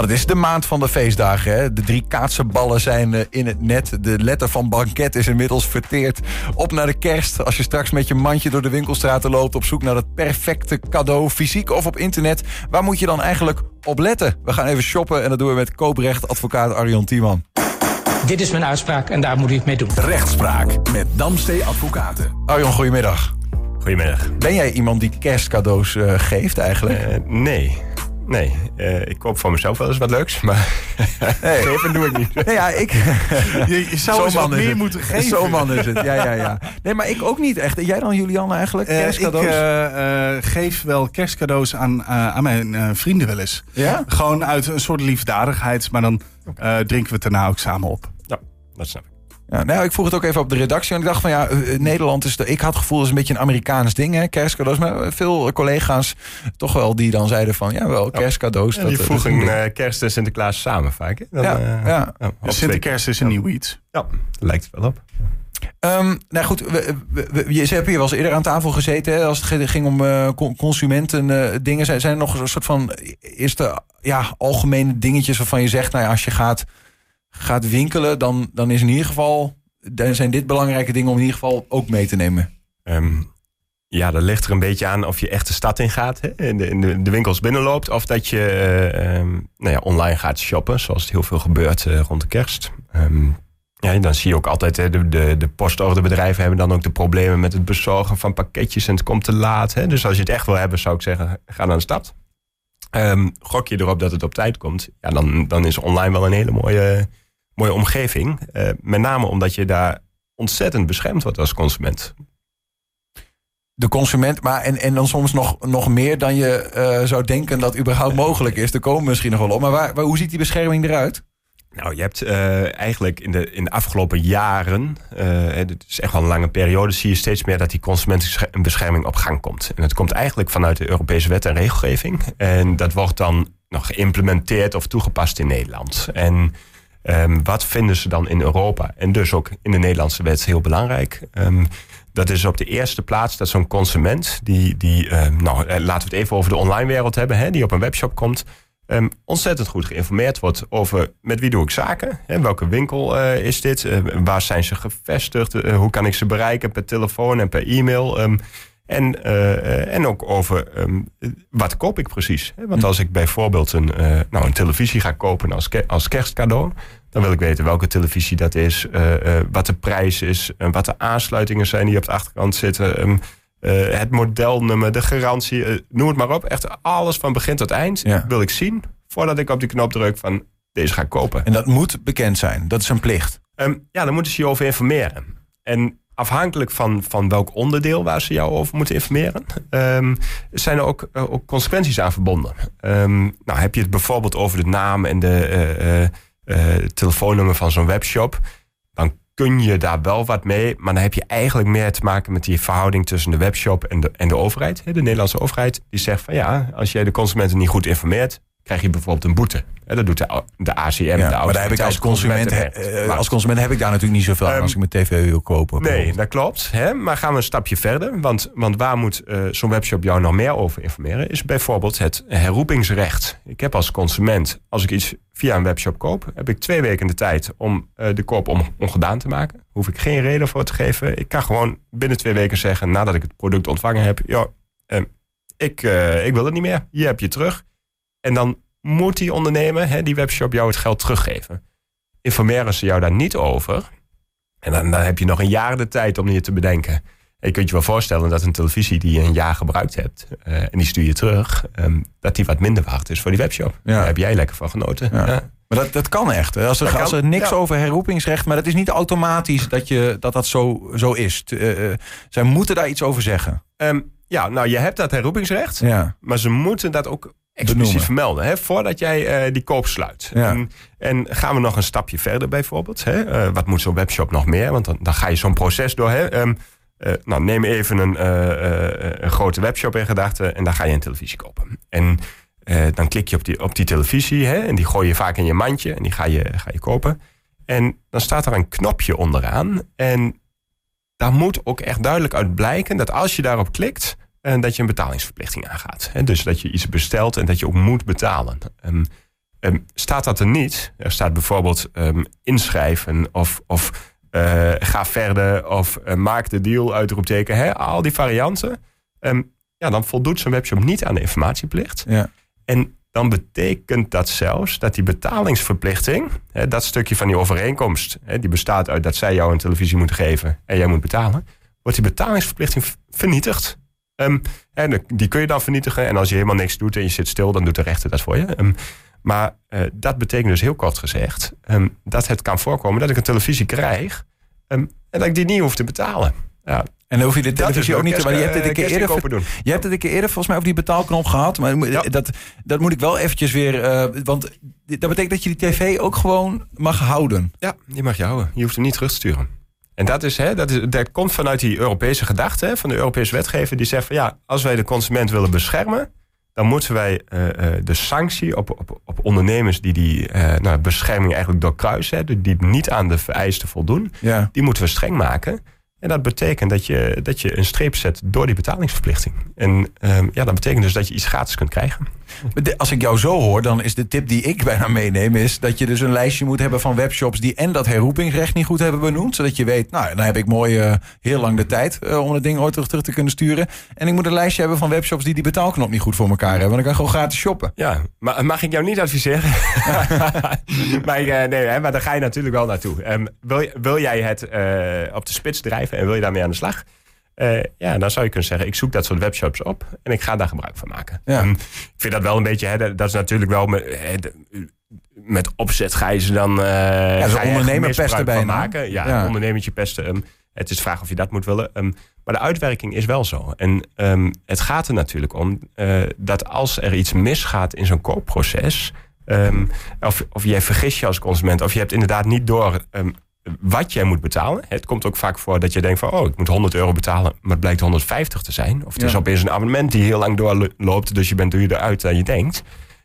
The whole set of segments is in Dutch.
Nou, het is de maand van de feestdagen. Hè? De drie kaatsenballen zijn eh, in het net. De letter van banket is inmiddels verteerd. Op naar de kerst. Als je straks met je mandje door de winkelstraten loopt... op zoek naar het perfecte cadeau, fysiek of op internet... waar moet je dan eigenlijk op letten? We gaan even shoppen en dat doen we met kooprecht advocaat Arjon Tiemann. Dit is mijn uitspraak en daar moet u het mee doen. Rechtspraak met Damstee Advocaten. Arjon, goedemiddag. Goedemiddag. Ben jij iemand die kerstcadeaus uh, geeft eigenlijk? Uh, nee. Nee, uh, ik koop voor mezelf wel eens wat leuks, maar nee. geven doe ik niet. Nee, ja, ik... je, je zou eens wat meer moeten geven. Zo man is het, ja, ja, ja. Nee, maar ik ook niet echt. Jij dan, Julianne, eigenlijk? Kerstcadeaus? ik geef wel kerstcadeaus aan, aan mijn vrienden wel eens. Ja? Gewoon uit een soort liefdadigheid, maar dan drinken we het daarna ook samen op. Ja, dat snap ik. Ja, nou, ik vroeg het ook even op de redactie. En ik dacht van ja, Nederland is. De, ik had het gevoel dat het een beetje een Amerikaans ding, hè, kerstcadeaus. Maar veel collega's toch wel die dan zeiden van ja, wel kerstcadeaus. Ja, die dat, vroegen dat uh, kerst en Sinterklaas samen vaak. Hè? Dan, ja, uh, ja. ja dus Sinterklaas is een nieuw iets. Ja, lijkt het wel op. Um, nou goed, we, we, we, je hebt hier wel eens eerder aan tafel gezeten hè, als het ging om uh, consumenten uh, dingen. Zijn, zijn er nog een soort van eerste ja, algemene dingetjes waarvan je zegt, nou ja, als je gaat, gaat winkelen, dan, dan is in ieder geval dan zijn dit belangrijke dingen om in ieder geval ook mee te nemen? Um, ja, dat ligt er een beetje aan of je echt de stad in gaat, hè, in, de, in de, winkels binnenloopt, of dat je uh, nou ja, online gaat shoppen, zoals het heel veel gebeurt uh, rond de kerst. Um, ja, dan zie je ook altijd, hè, de, de, de postorderbedrijven hebben dan ook de problemen met het bezorgen van pakketjes en het komt te laat. Hè. Dus als je het echt wil hebben, zou ik zeggen, ga naar de stad. gok je erop dat het op tijd komt, ja, dan, dan is online wel een hele mooie mooie omgeving. Uh, met name omdat je daar ontzettend beschermd wordt als consument. De consument, maar en, en dan soms nog, nog meer dan je uh, zou denken dat überhaupt mogelijk is. Er komen misschien nog wel op. Maar waar, waar, hoe ziet die bescherming eruit? Nou, je hebt uh, eigenlijk in de, in de afgelopen jaren, het is echt wel een lange periode, zie je steeds meer dat die consumentenbescherming op gang komt. En dat komt eigenlijk vanuit de Europese wet en regelgeving. En dat wordt dan nog geïmplementeerd of toegepast in Nederland. En Um, wat vinden ze dan in Europa? En dus ook in de Nederlandse wet heel belangrijk. Um, dat is op de eerste plaats dat zo'n consument, die, die um, nou, laten we het even over de online wereld hebben, hè, die op een webshop komt, ontzettend goed geïnformeerd wordt over met wie doe ik zaken, hè, welke winkel uh, is dit, uh, waar zijn ze gevestigd, hoe kan ik ze bereiken per telefoon en per e-mail. En, uh, en ook over um, wat koop ik precies. Want als ik bijvoorbeeld een, uh, nou, een televisie ga kopen als, ke als kerstcadeau... dan wil ik weten welke televisie dat is, uh, wat de prijs is... wat de aansluitingen zijn die op de achterkant zitten... Um, het modelnummer, de garantie, noem het maar op. Echt alles van begin tot eind ja. wil ik zien... voordat ik op die knop druk van deze ga kopen. En dat moet bekend zijn, dat is een plicht? Um, ja, dan moeten ze je over informeren. En afhankelijk van, van welk onderdeel waar ze jou over moeten informeren, um, zijn er ook, uh, ook consequenties aan verbonden. Um, nou, heb je het bijvoorbeeld over de naam en de uh, uh, telefoonnummer van zo'n webshop, dan kun je daar wel wat mee, maar dan heb je eigenlijk meer te maken met die verhouding tussen de webshop en de, en de overheid, de Nederlandse overheid. Die zegt van ja, als jij de consumenten niet goed informeert, krijg je bijvoorbeeld een boete. Ja, dat doet de, de ACM, ja, de Maar daar heb ik als consument, he, als consument heb ik daar natuurlijk niet zoveel aan um, als ik mijn tv wil kopen. Nee, dat klopt. Hè? Maar gaan we een stapje verder. Want, want waar moet uh, zo'n webshop jou nog meer over informeren? Is bijvoorbeeld het herroepingsrecht. Ik heb als consument, als ik iets via een webshop koop... heb ik twee weken de tijd om uh, de koop om, ongedaan te maken. Hoef ik geen reden voor te geven. Ik kan gewoon binnen twee weken zeggen... nadat ik het product ontvangen heb... Ja, uh, ik, ik wil het niet meer. Hier heb je terug. En dan moet die ondernemer, hè, die webshop, jou het geld teruggeven. Informeren ze jou daar niet over. En dan, dan heb je nog een jaar de tijd om je te bedenken. En je kunt je wel voorstellen dat een televisie die je een jaar gebruikt hebt... Uh, en die stuur je terug, um, dat die wat minder waard is voor die webshop. Ja. Daar heb jij lekker van genoten. Ja. Ja. Maar dat, dat kan echt. Als er, als er niks over herroepingsrecht... maar dat is niet automatisch dat je, dat, dat zo, zo is. Uh, zij moeten daar iets over zeggen. Um, ja, nou, je hebt dat herroepingsrecht. Ja. Maar ze moeten dat ook expliciet vermelden. Hè, voordat jij uh, die koop sluit. Ja. En, en, gaan we nog een stapje verder bijvoorbeeld. Hè? Uh, wat moet zo'n webshop nog meer? Want dan, dan ga je zo'n proces door. Hè? Um, uh, nou, neem even een, een, grote webshop in gedachten. En dan ga je een televisie kopen. En dan klik je op die, op die televisie. Hè? En die gooi je vaak in je mandje. En die ga je, ga je kopen. En dan staat er een knopje onderaan. En daar moet ook echt duidelijk uit blijken... dat als je daarop klikt en dat je een betalingsverplichting aangaat. Dus dat je iets bestelt en dat je ook moet betalen. Um, ehm, staat dat er niet, er staat bijvoorbeeld ehm, inschrijven of, of eh, ga verder of eh, maak de deal, uitroepteken, hè, al die varianten. ehm, ja, dan voldoet zo'n webshop niet aan de informatieplicht. Ja. En dan betekent dat zelfs dat die betalingsverplichting, hè, dat stukje van die overeenkomst, hè, die bestaat uit dat zij jou een televisie moeten geven en jij moet betalen, wordt die betalingsverplichting vernietigd. Ehm, en die kun je dan vernietigen. En als je helemaal niks doet en je zit stil, dan doet de rechter dat voor je. Ehm, maar eh, dat betekent dus heel kort gezegd ehm, dat het kan voorkomen dat ik een televisie krijg en dat ik die niet hoef te betalen. Ja, En dan hoef je de televisie ook niet te... Maar je hebt het een keer kerst- eerder... Je hebt het een keer eerder volgens mij over die betaalknop gehad. Maar Ja. dat, dat moet ik wel eventjes weer... eh, want dat betekent dat je die tv ook gewoon mag houden. Ja, die mag je houden. Je hoeft hem niet terug te sturen. En dat, is, hè, dat, is, dat komt vanuit die Europese gedachte hè, van de Europese wetgever. Die zegt van ja, als wij de consument willen beschermen, dan moeten wij eh, eh, de sanctie op, op, op ondernemers die die eh, nou, bescherming eigenlijk doorkruisen, hè, die niet aan de vereisten voldoen, Ja. die moeten we streng maken. En dat betekent dat je, dat je een streep zet door die betalingsverplichting. En ehm, ja, dat betekent dus dat je iets gratis kunt krijgen. Als ik jou zo hoor, dan is de tip die ik bijna meeneem... is dat je dus een lijstje moet hebben van webshops... die en dat herroepingsrecht niet goed hebben benoemd. Zodat je weet, nou, dan heb ik mooi eh, heel lang de tijd... eh, om het ding ooit terug, terug te kunnen sturen. En ik moet een lijstje hebben van webshops... die die betaalknop niet goed voor elkaar hebben. Want dan kan gewoon gratis shoppen. Ja, maar mag ik jou niet adviseren? maar, eh, nee, hè, maar daar ga je natuurlijk wel naartoe. Ehm, wil, wil jij het op de spits drijven en wil je daarmee aan de slag? Eh, ja, dan zou je kunnen zeggen, ik zoek dat soort webshops op en ik ga daar gebruik van maken. Ja. Ik vind dat wel een beetje, hè, dat, is natuurlijk wel met, opzet ga je ze dan. je echt ondernemer pesten bijna. maken. Ja, Ja. ondernemertje pesten. ehm, het is de vraag of je dat moet willen. Ehm, maar de uitwerking is wel zo. En ehm, het gaat er natuurlijk om eh, dat als er iets misgaat in zo'n koopproces. of, of jij vergis je als consument, of je hebt inderdaad niet door wat jij moet betalen. Het komt ook vaak voor dat je denkt van, oh, ik moet 100 euro betalen, maar het blijkt 150 te zijn. Of het is opeens een abonnement die heel lang doorloopt, dus je bent duurder uit dan je denkt.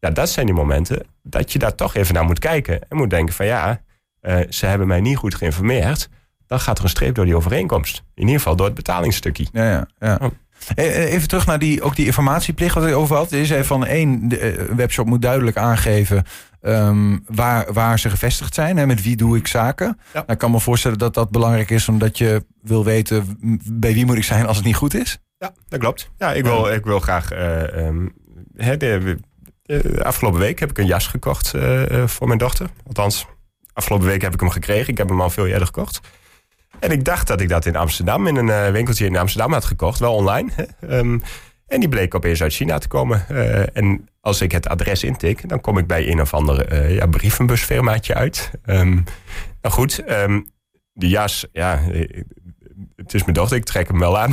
Ja, dat zijn die momenten dat je daar toch even naar moet kijken en moet denken van, ja, eh, ze hebben mij niet goed geïnformeerd. Dan gaat er een streep door die overeenkomst. In ieder geval door het betalingsstukje. Ja, ja, ja. Oh. Eh, eh, Even terug naar die, ook die informatieplicht wat je over had. Je zei van één, de eh, webshop moet duidelijk aangeven ehm, waar, waar ze gevestigd zijn. Hè, met wie doe ik zaken. Ja. Nou, ik kan me voorstellen dat dat belangrijk is omdat je wil weten bij wie moet ik zijn als het niet goed is. Ja, dat klopt. Ja, ik wil, ik wil graag. eh, ehm, hè, de, de afgelopen week heb ik een jas gekocht voor mijn dochter. Althans, afgelopen week heb ik hem gekregen. Ik heb hem al veel eerder gekocht. En ik dacht dat ik dat in Amsterdam, in een eh, winkeltje in Amsterdam had gekocht, wel online. Ehm, en die bleek opeens uit China te komen. Eh, en als ik het adres intik, dan kom ik bij een of ander eh, ja, brievenbusfirmaatje uit. Ehm, nou goed, die jas, ja, eh, het is mijn dochter, ik trek hem wel aan.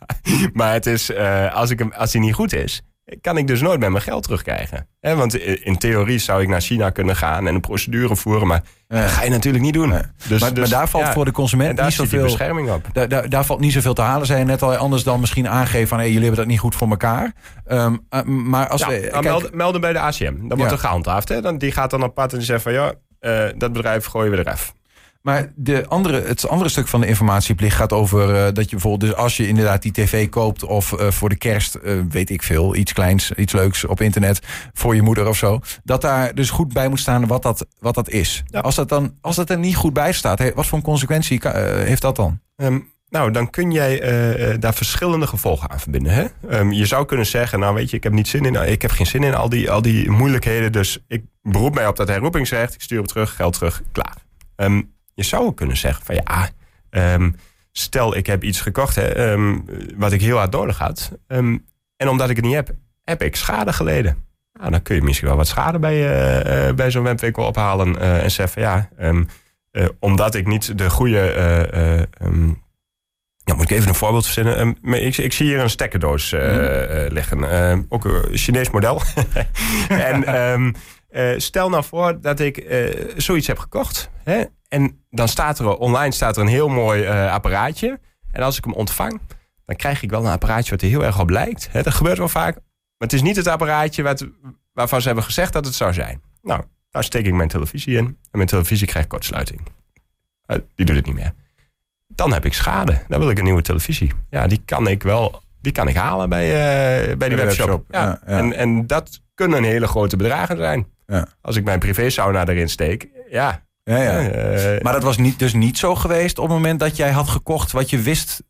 maar het is, als, ik hem, als hij niet goed is, kan ik dus nooit met mijn geld terugkrijgen. Want in theorie zou ik naar China kunnen gaan en een procedure voeren, maar Ja. dat ga je natuurlijk niet doen. Dus, maar, dus, maar daar valt ja, voor de en consument niet zoveel... bescherming op. Daar, daar, daar valt niet zoveel te halen. Zijn net al anders dan misschien aangeven van... Hey, jullie hebben dat niet goed voor elkaar. Ehm, eh, maar als we... kijk, melden, melden bij de ACM. Dan wordt er gehandhaafd. Hè? Dan, die gaat dan op pad en die zegt van ja, eh, dat bedrijf gooien we eraf. Maar de andere, het andere stuk van de informatieplicht gaat over eh, dat je bijvoorbeeld, dus als je inderdaad die tv koopt of eh, voor de kerst, eh, weet ik veel, iets kleins, iets leuks op internet voor je moeder of zo, dat daar dus goed bij moet staan wat dat, wat dat is. Ja. Als, dat dan, als dat er niet goed bij staat, he- wat voor een consequentie heeft dat dan? Ehm, nou, dan kun jij daar verschillende gevolgen aan verbinden. Hè? Ehm, je zou kunnen zeggen, nou weet je, ik heb niet zin in, ik heb geen zin in al die, al die moeilijkheden. Dus ik beroep mij op dat herroepingsrecht. Ik stuur hem terug, geld terug, klaar. Ehm, je zou ook kunnen zeggen van ja, ehm, stel ik heb iets gekocht hè, ehm, wat ik heel hard nodig had. Ehm, en omdat ik het niet heb, heb ik schade geleden. Nou, dan kun je misschien wel wat schade bij, eh, eh, bij zo'n webwinkel ophalen eh, en zeggen van ja, omdat ik niet de goede. ja, moet ik even een voorbeeld verzinnen? Ik, ik zie hier een stekkerdoos eh, eh, liggen. Ook een Chinees model. en stel nou voor dat ik zoiets heb gekocht. Hè? En dan staat er online staat er een heel mooi eh, apparaatje. En als ik hem ontvang, dan krijg ik wel een apparaatje wat er heel erg op lijkt. Dat gebeurt wel vaak. Maar het is niet het apparaatje wat, waarvan ze hebben gezegd dat het zou zijn. Nou, daar steek ik mijn televisie in. En mijn televisie krijgt kortsluiting. Eh, die doet het niet meer. Dan heb ik schade. Dan wil ik een nieuwe televisie. Ja, die kan ik wel die kan ik halen bij, eh, bij die de webshop. webshop. Ja. Ja, ja. En, en dat kunnen hele grote bedragen zijn. Ja. Als ik mijn privé sauna erin steek, ja. Ja, ja. eh, Maar dat was niet, dus niet zo geweest op het moment dat jij had gekocht wat je wist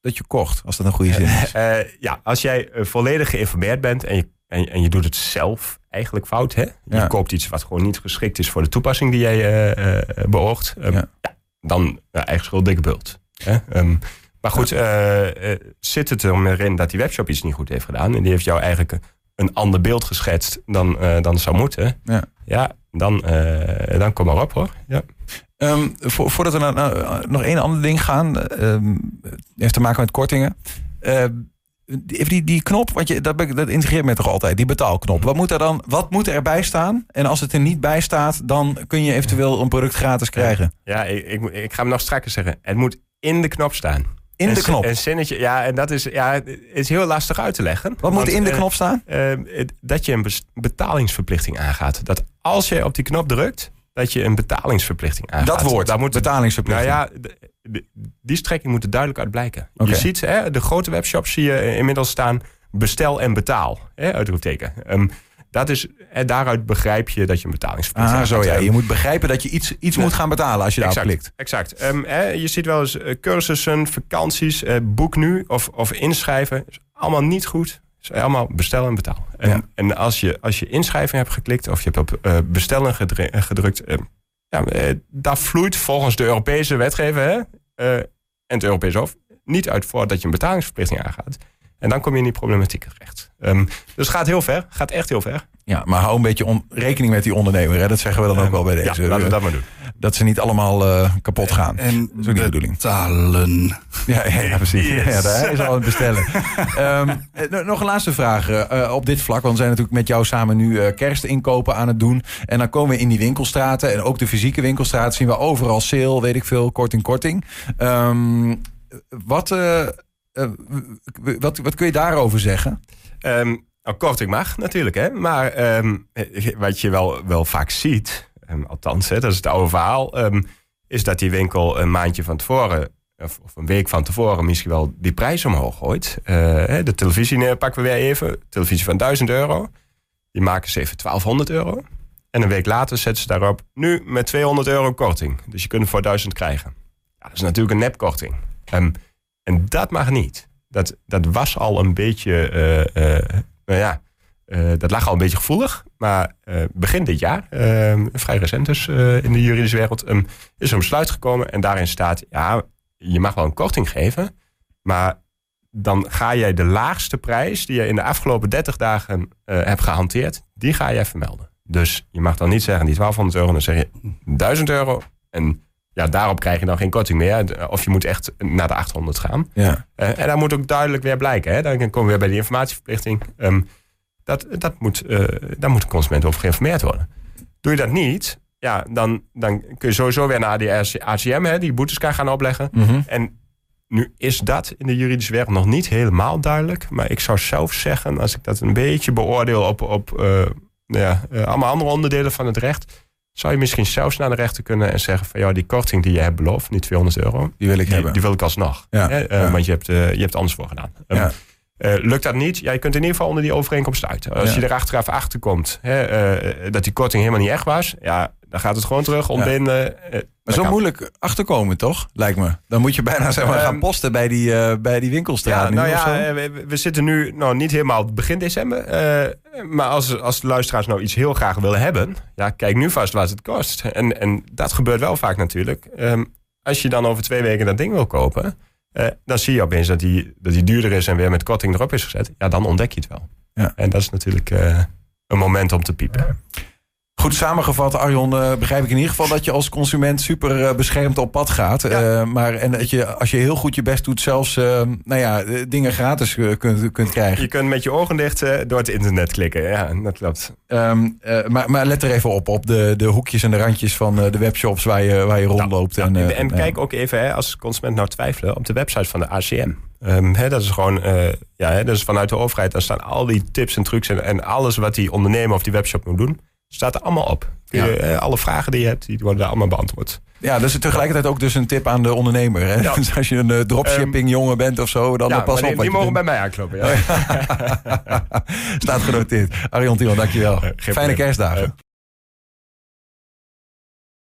dat je kocht. Als dat een goede zin is. eh, ja, als jij eh, volledig geïnformeerd bent en je, en, en je doet het zelf eigenlijk fout, hè? Je Ja. koopt iets wat gewoon niet geschikt is voor de toepassing die jij eh, eh, beoogt, ehm, Ja. ja. dan eigen schuld, dikke bult. Hè? Ehm, maar goed, eh, eh, zit het erin dat die webshop iets niet goed heeft gedaan en die heeft jou eigenlijk een, ander beeld geschetst dan, eh, dan zou moeten, Ja. Dan, eh, dan kom maar op hoor. Ja. Ehm, vo- voordat we naar, naar nog één ander ding gaan. ehm, heeft te maken met kortingen. Ehm, die, die, knop, want je, dat, dat integreert me toch altijd, die betaalknop. Wat moet er dan wat moet er erbij staan? En als het er niet bij staat, dan kun je eventueel een product gratis krijgen. Ja, ik, ik, ik ga hem nog strakker zeggen. Het moet in de knop staan. In Een de knop. Een zinnetje, ja, en dat is, ja, is heel lastig uit te leggen. Wat moet in de eh, knop staan? eh, dat je een betalingsverplichting aangaat. Dat als je op die knop drukt, dat je een betalingsverplichting aangaat. Dat woord, Daar moet, nou betalingsverplichting. ja, de- de- die strekking moet er duidelijk uit blijken. Je ziet, hè, de grote webshops zie je inmiddels staan... bestel en betaal, hè, uitroepteken. Ehm, dat is, daaruit begrijp je dat je een betalingsverplichting Ah, zo aangaat. ja. Ehm, Je moet begrijpen dat je iets, iets moet gaan betalen als je daarop exact, klikt. Exact. Ehm, hè, je ziet wel eens eh, cursussen, vakanties, eh, boek nu of, of inschrijven. Is allemaal niet goed. Is allemaal bestellen en betaal. En, Ja. en als, je, als je inschrijving hebt geklikt of je hebt op eh, bestellen gedru- gedrukt. eh, ja, daar vloeit volgens de Europese wetgever hè, eh, en het Europese Hof niet uit voort dat je een betalingsverplichting aangaat. En dan kom je in die problematiek terecht. Ehm, dus het gaat heel ver. Gaat echt heel ver. Ja, maar hou een beetje on- rekening met die ondernemer. Hè? Dat zeggen we dan ook wel bij deze. Ja, laten we dat maar doen. Dat ze niet allemaal eh, kapot gaan. En Dat is ook niet de bedoeling. betalen. Ja, ja, ja, precies. Ja, daar is al het bestellen. Ehm, eh, no- nog een laatste vraag eh, op dit vlak. Want we zijn natuurlijk met jou samen nu eh, kerstinkopen aan het doen. En dan komen we in die winkelstraten. En ook de fysieke winkelstraten zien we overal sale, weet ik veel, korting, korting. Ehm, wat, wat, wat kun je daarover zeggen? Ehm nou, korting mag natuurlijk, hè. Maar ehm, eh, wat je wel, wel vaak ziet, ehm, althans, hè, dat is het oude verhaal... is dat die winkel een maandje van tevoren... Of, een week van tevoren misschien wel die prijs omhoog gooit. Eh, de televisie eh, pakken we weer even. Televisie van 1000 euro. Die maken ze even 1200 euro. En een week later zetten ze daarop nu met 200 euro korting. Dus je kunt voor 1000 krijgen. Ja, dat is natuurlijk een nepkorting. Ehm, en dat mag niet. Dat, dat was al een beetje, eh, eh, nou ja, eh, dat lag al een beetje gevoelig. Maar begin dit jaar, vrij recent dus in de juridische wereld, ehm, is er een besluit gekomen. En daarin staat, ja, je mag wel een korting geven. Maar dan ga jij de laagste prijs die je in de afgelopen 30 dagen hebt gehanteerd, die ga jij vermelden. Dus je mag dan niet zeggen die 1200 euro, dan zeg je 1000 euro. En ja, daarop krijg je dan geen korting meer. Of je moet echt naar de 800 gaan. Ja. Eh, en dat moet ook duidelijk weer blijken. Hè? Dan komen we weer bij die informatieverplichting. Ehm, dat, dat moet, eh, daar moet de consument over geïnformeerd worden. Doe je dat niet, ja, dan, dan kun je sowieso weer naar die ACM, hè, die boetes kan gaan opleggen. Mhm. En nu is dat in de juridische wereld nog niet helemaal duidelijk. Maar ik zou zelf zeggen, als ik dat een beetje beoordeel op, op nou ja, allemaal andere onderdelen van het recht. Zou je misschien zelfs naar de rechter kunnen en zeggen van ja, die korting die je hebt beloofd, die 200 euro, Die wil ik die, hebben. die wil ik alsnog. Ja, Hè? Eh, ja. Want je hebt, eh, je hebt anders voor gedaan. Ehm, Ja. Eh, lukt dat niet? Ja, je kunt in ieder geval onder die overeenkomst uit. Als Ja. je er achteraf achter komt hè, eh, dat die korting helemaal niet echt was, ja, dan gaat het gewoon terug ontbinden. eh, Maar zo kan. moeilijk achterkomen, toch? Lijkt me. Dan moet je bijna zeg maar, Ehm, gaan posten bij die, eh, bij die winkelstraat. Ja, nu nou ja, eh, we, we zitten nu nou, niet helemaal begin december. eh, maar als, als de luisteraars nou iets heel graag willen hebben... ja, kijk nu vast wat het kost. En, en dat gebeurt wel vaak natuurlijk. Ehm, als je dan over twee weken dat ding wil kopen... eh, dan zie je opeens dat die, dat die duurder is... en weer met korting erop is gezet. Ja, dan ontdek je het wel. Ja. En dat is natuurlijk eh, een moment om te piepen. Goed samengevat, Arjon, eh, begrijp ik in ieder geval dat je als consument super eh, beschermd op pad gaat. Eh, maar en dat je, als je heel goed je best doet, zelfs nou ja, dingen gratis kunt, kunt krijgen. Je kunt met je ogen dicht door het internet klikken. Ja, dat klopt. Ehm, eh, maar, maar let er even op, op de, de hoekjes en de randjes van de webshops waar je, waar je rondloopt. Ja, en, en, nou kijk ook even, hè, als consument nou twijfelen, op de website van de ACM. Ehm, dat is gewoon, ja, hè, dat is vanuit de overheid. Daar staan al die tips en trucs en, en alles wat die ondernemer of die webshop moet doen, staat er allemaal op. Je, eh, alle vragen die je hebt, die worden daar allemaal beantwoord. Ja, dat is tegelijkertijd ook dus een tip aan de ondernemer. Hè? Ja. Dus als je een eh, dropshipping jongen bent of zo, dan ja, eh, pas op. die, die mogen bij mij aankloppen. Ja. Staat genoteerd. Arjon Tiel, dankjewel. geen Fijne probleem. kerstdagen.